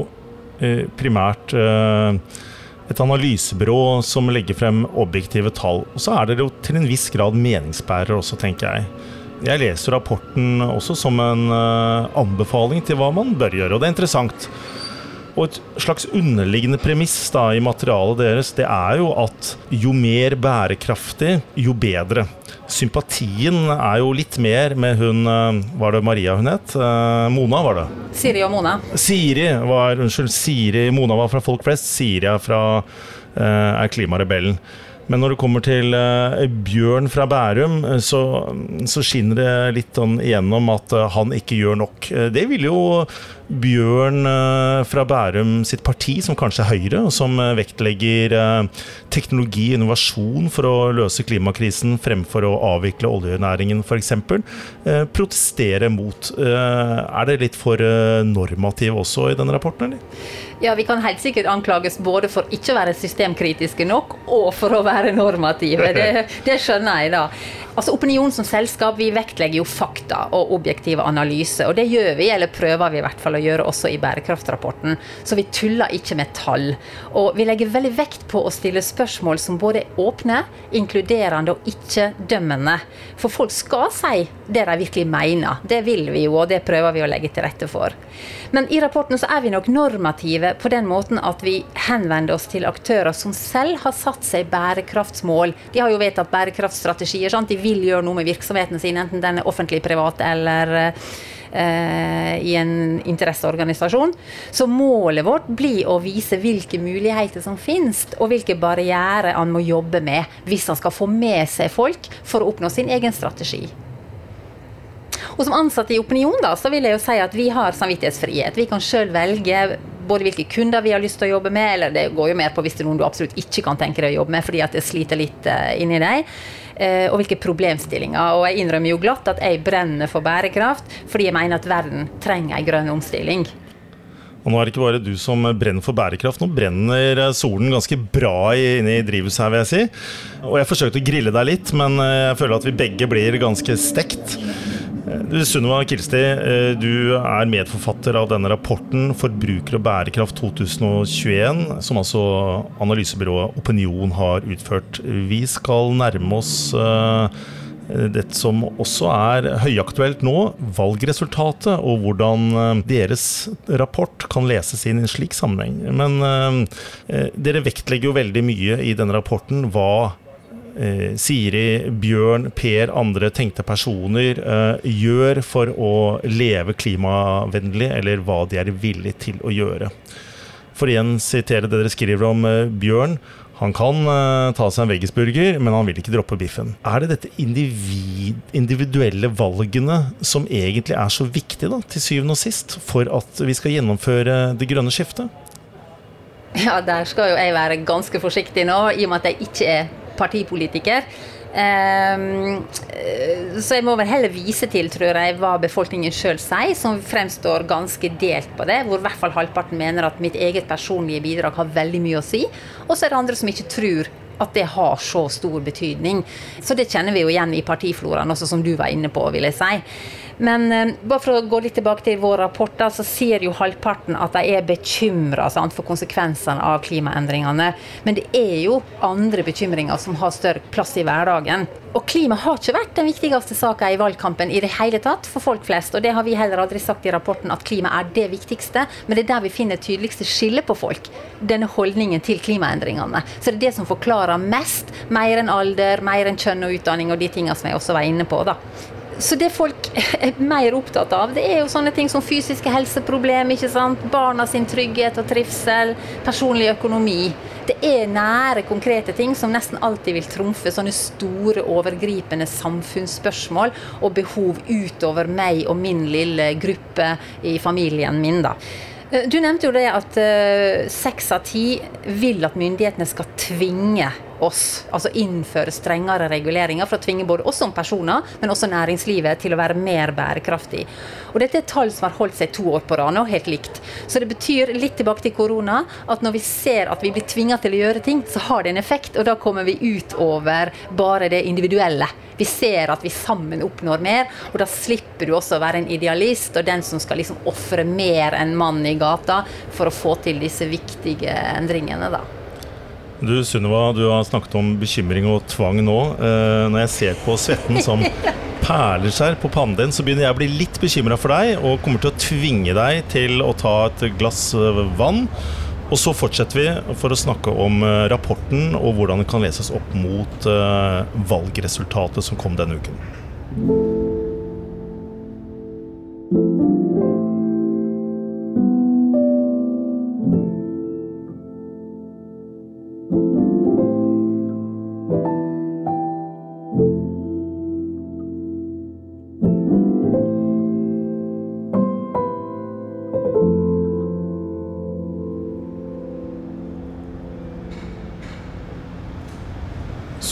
eh, primært eh, et analysebyrå som legger frem objektive tall. Og så er dere jo til en viss grad meningsbærere også, tenker jeg. Jeg leser rapporten også som en uh, anbefaling til hva man bør gjøre, og det er interessant. Og et slags underliggende premiss da, i materialet deres, det er jo at jo mer bærekraftig, jo bedre. Sympatien er jo litt mer med hun eh, Var det Maria hun het? Eh, Mona, var det? Siri og Mona. Siri var Unnskyld, Siri Mona var fra Folk flest. Siri er fra eh, er klimarebellen. Men når det kommer til uh, Bjørn fra Bærum, så, så, skinner det litt sånn igjennom at uh, han ikke gjør nok. Det vil jo Bjørn fra Bærum sitt parti, som kanskje er Høyre, som vektlegger teknologi og innovasjon for å løse klimakrisen fremfor å avvikle oljenæringen f.eks., protestere mot. er det litt for normativ også i denne rapporten, eller? Ja, Vi kan helt sikkert anklages både for ikke å være systemkritiske nok, og for å være normative. Det, det skjønner jeg, da. Altså Opinion som selskap vi vektlegger jo fakta og objektive analyser. Og det gjør vi, eller prøver vi i hvert fall å gjøre også i bærekraftrapporten. Så vi tuller ikke med tall. Og vi legger veldig vekt på å stille spørsmål som både er åpne, inkluderende og ikke-dømmende. For folk skal si det de virkelig mener. Det vil vi jo, og det prøver vi å legge til rette for. Men i rapporten så er vi nok normative på den måten at vi henvender oss til aktører som selv har satt seg bærekraftsmål. De har jo vedtatt bærekraftstrategier. Sant? De vil gjøre noe med virksomheten sin, enten den er offentlig, privat eller eh, i en interesseorganisasjon. Så målet vårt blir å vise hvilke muligheter som finnes, og hvilke barrierer han må jobbe med hvis han skal få med seg folk for å oppnå sin egen strategi. Og som ansatte i Opinion da, så vil jeg jo si at vi har samvittighetsfrihet. Vi kan sjøl velge både hvilke kunder vi har lyst til å jobbe med, eller det går jo mer på hvis det er noen du absolutt ikke kan tenke deg å jobbe med fordi at det sliter litt uh, inni deg. Uh, og hvilke problemstillinger. Og jeg innrømmer jo glatt at jeg brenner for bærekraft fordi jeg mener at verden trenger en grønn omstilling. Og nå er det ikke bare du som brenner for bærekraft, nå brenner solen ganske bra inne i drivhuset her, vil jeg si. Og jeg forsøkte å grille deg litt, men eh, jeg føler at vi begge blir ganske stekt. Du, Sunniva Kilsti, eh, du er medforfatter av denne rapporten 'Forbruker og bærekraft 2021', som altså analysebyrået Opinion har utført. Vi skal nærme oss uh, det som også er høyaktuelt nå, valgresultatet, og hvordan deres rapport kan leses inn i en slik sammenheng. Men dere vektlegger jo veldig mye i denne rapporten hva eh, Siri, Bjørn, Per, andre tenkte personer eh, gjør for å leve klimavennlig, eller hva de er villige til å gjøre. For igjen sitere det dere skriver om eh, Bjørn. Han kan ta seg en veggisburger, men han vil ikke droppe biffen. Er det dette individ, individuelle valgene som egentlig er så viktig da, til syvende og sist, for at vi skal gjennomføre det grønne skiftet? Ja, der skal jo jeg være ganske forsiktig nå, i og med at jeg ikke er partipolitiker. Um, så jeg må vel heller vise til tror jeg, hva befolkningen sjøl sier, som fremstår ganske delt på det. Hvor i hvert fall halvparten mener at mitt eget personlige bidrag har veldig mye å si. Og så er det andre som ikke tror at det har så stor betydning. Så det kjenner vi jo igjen i partifloraen, også som du var inne på, vil jeg si. Men eh, bare for å gå litt tilbake til vår rapport, da, så sier jo halvparten at de er bekymra for konsekvensene av klimaendringene. Men det er jo andre bekymringer som har større plass i hverdagen. Og klima har ikke vært den viktigste saka i valgkampen i det hele tatt for folk flest. Og det har vi heller aldri sagt i rapporten, at klima er det viktigste. Men det er der vi finner tydeligste skille på folk. Denne holdningen til klimaendringene. Så det er det som forklarer mest. Mer enn alder, mer enn kjønn og utdanning og de tingene som jeg også var inne på. da. Så det folk er mer opptatt av, det er jo sånne ting som fysiske helseproblemer, ikke sant? barna sin trygghet og trivsel, personlig økonomi. Det er nære, konkrete ting som nesten alltid vil trumfe sånne store, overgripende samfunnsspørsmål og behov utover meg og min lille gruppe i familien min. da. Eh, du nevnte jo det at eh, seks av ti vil at myndighetene skal tvinge oss, altså innføre strengere reguleringer for å tvinge både oss som personer, men også næringslivet til å være mer bærekraftig. Og Dette er tall som har holdt seg to år på rad nå, helt likt. Så det betyr, litt tilbake til korona, at når vi ser at vi blir tvinga til å gjøre ting, så har det en effekt, og da kommer vi utover bare det individuelle. Vi ser at vi sammen oppnår mer, og da slipper du også å være en idealist og den som skal liksom ofre mer enn mannen i gata for å få til disse viktige endringene. da. Du Sunniva, du har snakket om bekymring og tvang nå. Eh, når jeg ser på svetten som perler seg på pannen din, så begynner jeg å bli litt bekymra for deg og kommer til å tvinge deg til å ta et glass eh, vann. Og så fortsetter vi for å snakke om eh, rapporten og hvordan den kan leses opp mot valgresultatet som kom denne uken.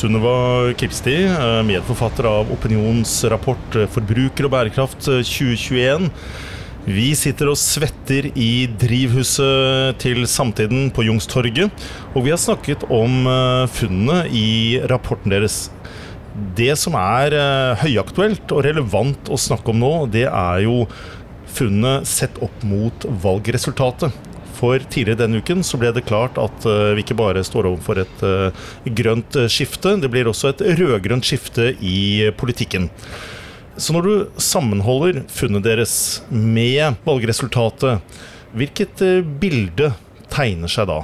Sunniva Kipsti, eh, medforfatter av opinionsrapport eh, 'Forbruker og bærekraft 2021'. Vi sitter og svetter i drivhuset til Samtiden på Jungstorget, og vi har snakket om eh, funnene i rapporten deres. Det som er høyaktuelt og relevant å snakke om nå, det er jo funnet sett opp mot valgresultatet. For tidligere denne uken så ble det klart at uh, vi ikke bare står overfor et uh, grønt skifte, det blir også et rød-grønt skifte i politikken. Så når du sammenholder funnet deres med valgresultatet, hvilket bilde tegner seg da?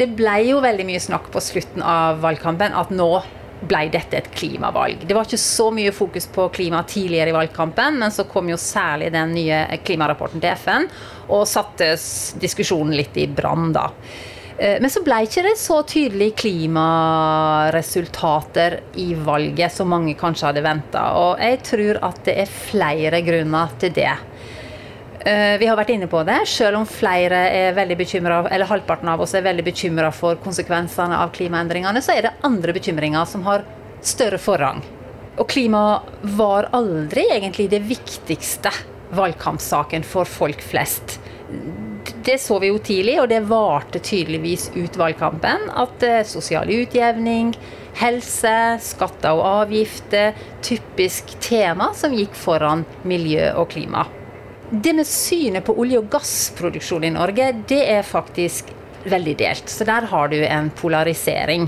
Det ble jo veldig mye snakk på slutten av valgkampen at nå ble dette et klimavalg. Det var ikke så mye fokus på klima tidligere i valgkampen, men så kom jo særlig den nye klimarapporten til FN og satte diskusjonen litt i brann, da. Men så ble ikke det så tydelige klimaresultater i valget som mange kanskje hadde venta. Og jeg tror at det er flere grunner til det. Vi har vært inne på det. Selv om flere er veldig bekymret, eller halvparten av oss er veldig bekymra for konsekvensene av klimaendringene, så er det andre bekymringer som har større forrang. Og klima var aldri egentlig det viktigste valgkampsaken for folk flest. Det så vi jo tidlig, og det varte tydeligvis ut valgkampen. At sosial utjevning, helse, skatter og avgifter typisk tema som gikk foran miljø og klima. Det med synet på olje- og gassproduksjon i Norge, det er faktisk veldig delt. Så der har du en polarisering.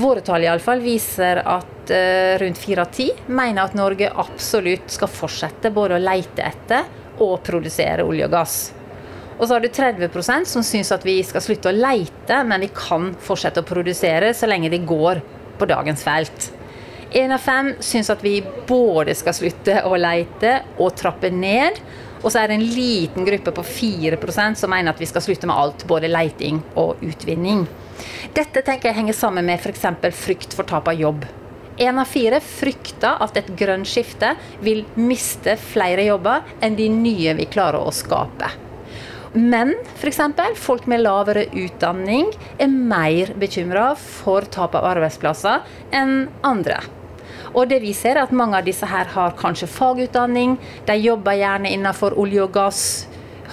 Våre tall i alle fall viser at rundt fire av ti mener at Norge absolutt skal fortsette både å leite etter og produsere olje og gass. Og så har du 30% som syns at vi skal slutte å leite, men vi kan fortsette å produsere så lenge det går på dagens felt. Én av fem syns at vi både skal slutte å leite og trappe ned. Og så er det en liten gruppe på 4% som mener at vi skal slutte med alt, både leiting og utvinning. Dette tenker jeg henger sammen med f.eks. frykt for tap av jobb. Én av fire frykter at et grønt skifte vil miste flere jobber enn de nye vi klarer å skape. Men f.eks. folk med lavere utdanning er mer bekymra for tap av arbeidsplasser enn andre. Og det vi ser er at mange av disse her har kanskje fagutdanning, de jobber gjerne innenfor olje og gass,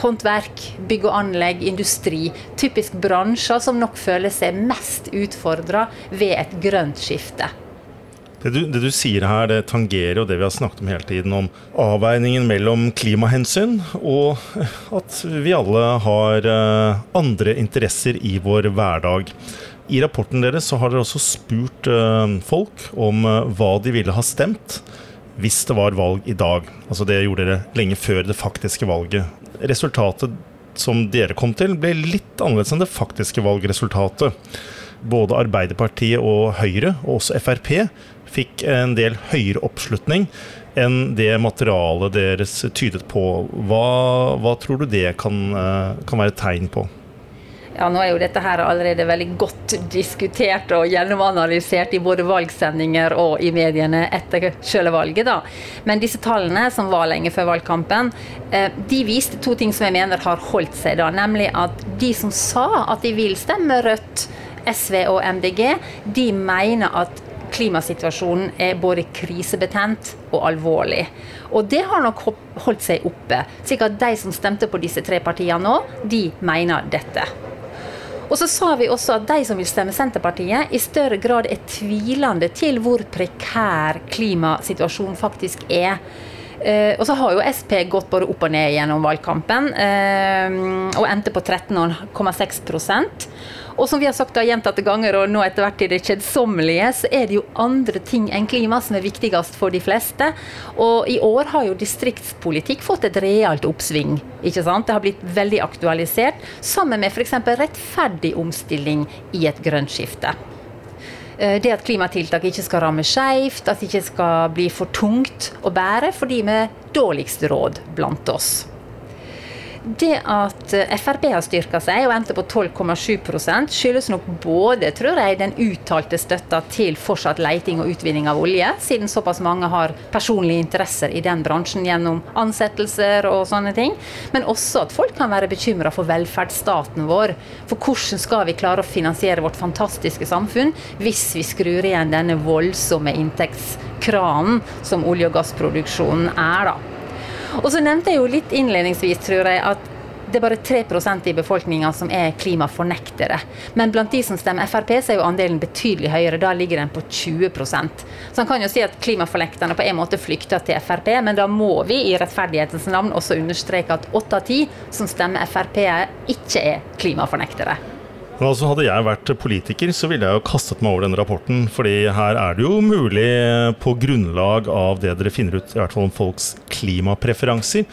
håndverk, bygg og anlegg, industri. Typisk bransjer som nok føler seg mest utfordra ved et grønt skifte. Det du, det du, sier her, det tangerer jo det vi har snakket om hele tiden, om avveiningen mellom klimahensyn og at vi alle har andre interesser i vår hverdag. I rapporten deres så har dere også spurt folk om hva de ville ha stemt hvis det var valg i dag. Altså Det gjorde dere lenge før det faktiske valget. Resultatet som dere kom til, ble litt annerledes enn det faktiske valgresultatet. Både Arbeiderpartiet og Høyre, og også Frp, fikk en del høyere oppslutning enn det materialet deres tydet på. Hva, hva tror du det kan, kan, være et tegn på? Ja, Nå er jo dette her allerede veldig godt diskutert og gjennomanalysert i både valgsendinger og i mediene etter selve valget. da. Men disse tallene som var lenge før valgkampen, de viste to ting som jeg mener har holdt seg. da, Nemlig at de som sa at de vil stemme Rødt, SV og MDG, de mener at klimasituasjonen er både krisebetent og alvorlig. Og det har nok holdt seg oppe. slik at de som stemte på disse tre partiene nå, de mener dette. Og så sa vi også at de som vil stemme Senterpartiet, i større grad er tvilende til hvor prekær klimasituasjonen faktisk er. Uh, og så har jo Sp gått både opp og ned gjennom valgkampen, uh, og endte på 13,6 Og som vi har sagt da gjentatte ganger, og nå etter hvert i det kjedsommelige, så er det jo andre ting enn klima som er viktigst for de fleste. Og i år har jo distriktspolitikk fått et realt oppsving. ikke sant? Det har blitt veldig aktualisert, sammen med f.eks. rettferdig omstilling i et grønt skifte. Eh, det at klimatiltak ikke skal ramme skeivt, at det ikke skal bli for tungt å bære for de med dårligst råd blant oss. Det at eh, Frp har styrka seg og endte på 12,7 skyldes nok både tror jeg, den uttalte støtta til fortsatt leiting og utvinning av olje, siden såpass mange har personlige interesser i den bransjen gjennom ansettelser og sånne ting, men også at folk kan være bekymra for velferdsstaten vår. For hvordan skal vi klare å finansiere vårt fantastiske samfunn hvis vi skrur igjen denne voldsomme inntektskranen som olje- og gassproduksjonen er, da. Og så nevnte jeg jo litt innledningsvis, tror jeg, at det er bare 3% i befolkninga som er klimafornektere. Men blant de som stemmer Frp, så er jo andelen betydelig høyere. Da ligger den på 20% Så han kan jo si at klimafornekterne på en måte flykter til Frp, men da må vi i rettferdighetens navn også understreke at 8 av 10 som stemmer Frp, ikke er klimafornektere. Altså Hadde jeg vært politiker, så ville jeg jo kastet meg over denne rapporten. fordi her er det jo mulig, på grunnlag av det dere finner ut i hvert fall om folks klimapreferanser,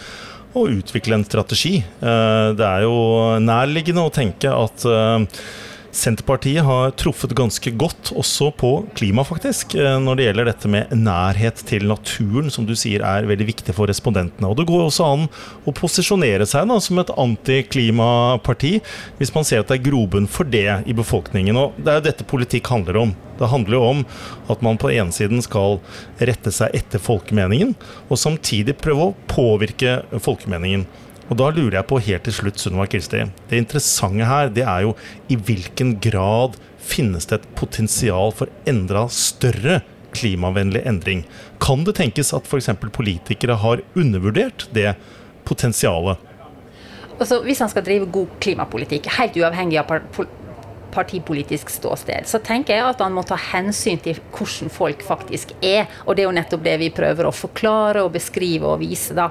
å utvikle en strategi. Eh, det er jo nærliggende å tenke at eh, Senterpartiet har truffet ganske godt også på klima, faktisk, eh, når det gjelder dette med nærhet til naturen, som du sier er veldig viktig for respondentene. Og det går også an å posisjonere seg da, som et antiklimaparti, hvis man ser at det er grobunn for det i befolkningen. Og det er jo dette politikk handler om. Det handler jo om at man på ene siden skal rette seg etter folkemeningen, og samtidig prøve å påvirke folkemeningen. Og da lurer jeg på helt til slutt, Sunniva Kirsti. Det interessante her, det er jo i hvilken grad finnes det et potensial for enda større klimavennlig endring? Kan det tenkes at f.eks. politikere har undervurdert det potensialet? Altså, hvis han skal drive god klimapolitikk, helt uavhengig av partipolitisk ståsted, så tenker jeg at han må ta hensyn til hvordan folk faktisk er. Og det er jo nettopp det vi prøver å forklare og beskrive og vise, da.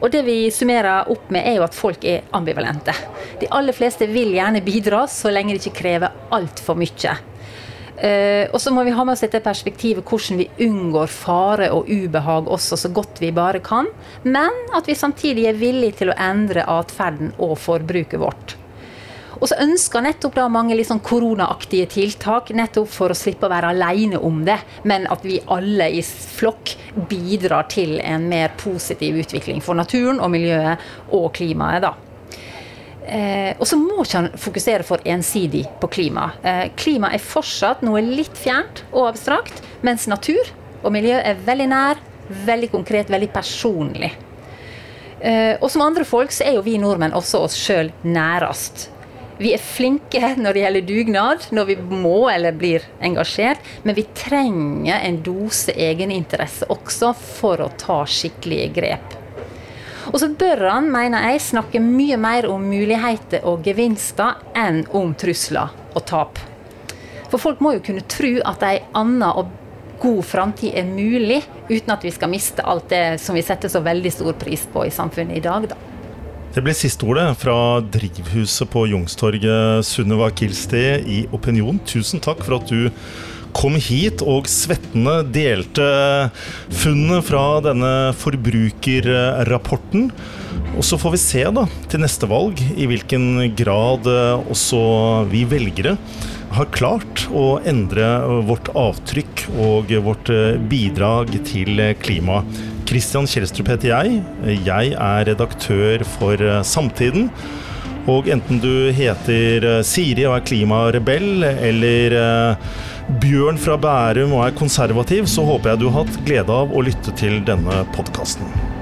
Og det vi summerer opp med, er jo at folk er ambivalente. De aller fleste vil gjerne bidra, så lenge det ikke krever altfor mye. Uh, og så må vi ha med oss dette perspektivet hvordan vi unngår fare og ubehag også så godt vi bare kan, men at vi samtidig er villige til å endre atferden og forbruket vårt. Og så ønsker nettopp da mange litt sånn koronaaktige tiltak, nettopp for å slippe å være alene om det, men at vi alle i flokk bidrar til en mer positiv utvikling for naturen og miljøet og klimaet, da. Eh, og så må ikke han fokusere for ensidig på klima. Eh, klima er fortsatt noe litt fjernt og abstrakt, mens natur og miljø er veldig nær, veldig konkret, veldig personlig. Eh, og som andre folk så er jo vi nordmenn også oss sjøl nærest. Vi er flinke når det gjelder dugnad, når vi må eller blir engasjert. Men vi trenger en dose egeninteresse også for å ta skikkelige grep. Og så bør han, mener jeg, snakke mye mer om muligheter og gevinster enn om trusler og tap. For folk må jo kunne tro at ei anna og god framtid er mulig, uten at vi skal miste alt det som vi setter så veldig stor pris på i samfunnet i dag, da. Det ble siste ordet fra drivhuset på Youngstorget, Sunniva Kilsti i Opinion. Tusen takk for at du kom hit og svettende delte funnet fra denne forbrukerrapporten. Og så får vi se da, til neste valg i hvilken grad eh, også vi velgere har klart å endre vårt avtrykk og vårt eh, bidrag til klimaet Christian Kjelstrup heter jeg. Jeg er redaktør for eh, Samtiden. Og enten du heter eh, Siri og er klimarebell, eller eh, Bjørn fra Bærum og er konservativ, så håper jeg du har hatt glede av å lytte til denne podkasten.